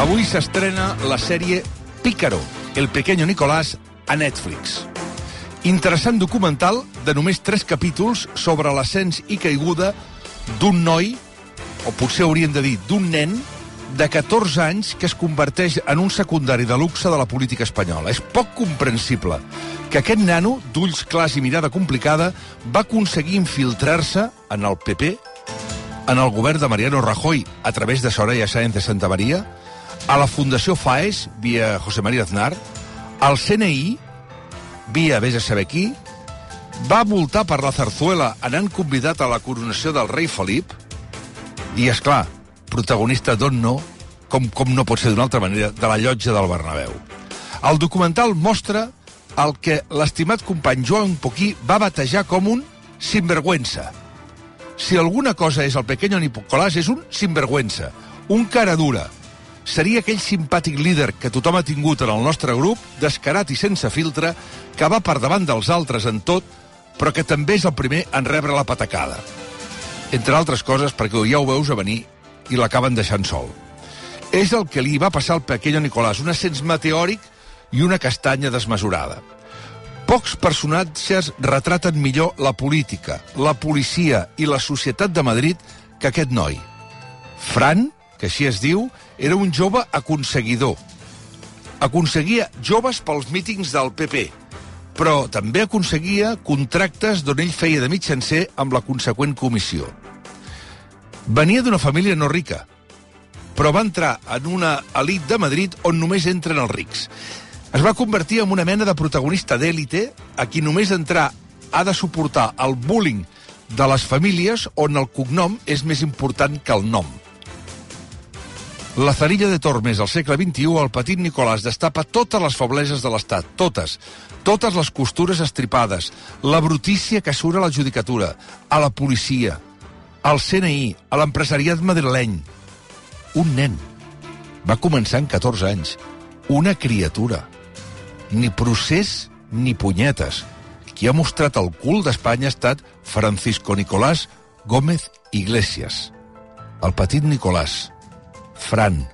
Avui s'estrena la sèrie Pícaro, el pequeño Nicolás, a Netflix. Interessant documental de només tres capítols sobre l'ascens i caiguda d'un noi, o potser hauríem de dir d'un nen, de 14 anys que es converteix en un secundari de luxe de la política espanyola. És poc comprensible que aquest nano, d'ulls clars i mirada complicada, va aconseguir infiltrar-se en el PP, en el govern de Mariano Rajoy a través de Soraya Sáenz de Santa Maria, a la Fundació FAES, via José María Aznar, al CNI, via vés a saber qui, va voltar per la Zarzuela anant convidat a la coronació del rei Felip, i, és clar, protagonista d'on no, com, com no pot ser d'una altra manera, de la llotja del Bernabéu. El documental mostra el que l'estimat company Joan Poquí va batejar com un sinvergüenza. Si alguna cosa és el pequeño Nicolás, és un sinvergüenza, un cara dura. Seria aquell simpàtic líder que tothom ha tingut en el nostre grup, descarat i sense filtre, que va per davant dels altres en tot, però que també és el primer en rebre la patacada. Entre altres coses, perquè ja ho veus a venir i l'acaben deixant sol. És el que li va passar al pequeño Nicolás, un ascens meteòric i una castanya desmesurada. Pocs personatges retraten millor la política, la policia i la societat de Madrid que aquest noi. Fran, que així es diu, era un jove aconseguidor. Aconseguia joves pels mítings del PP, però també aconseguia contractes d'on ell feia de mitjancer amb la conseqüent comissió. Venia d'una família no rica, però va entrar en una elit de Madrid on només entren els rics. Es va convertir en una mena de protagonista d'èlite a qui només entrar ha de suportar el bullying de les famílies on el cognom és més important que el nom. La cerilla de Tormes al segle XXI, el petit Nicolàs destapa totes les febleses de l'Estat, totes, totes les costures estripades, la brutícia que surt a la judicatura, a la policia, al CNI, a l'empresariat madrileny. Un nen. Va començar en 14 anys. Una criatura. Ni procés ni punyetes. Qui ha mostrat el cul d'Espanya ha estat Francisco Nicolás Gómez Iglesias. El petit Nicolás. Fran.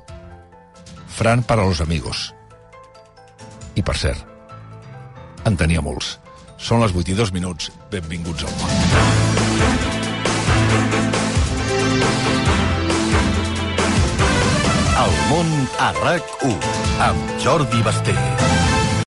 Fran para los amigos. I per cert, en tenia molts. Són les 8 i 2 minuts. Benvinguts al món. El món a RAC1 amb Jordi Basté.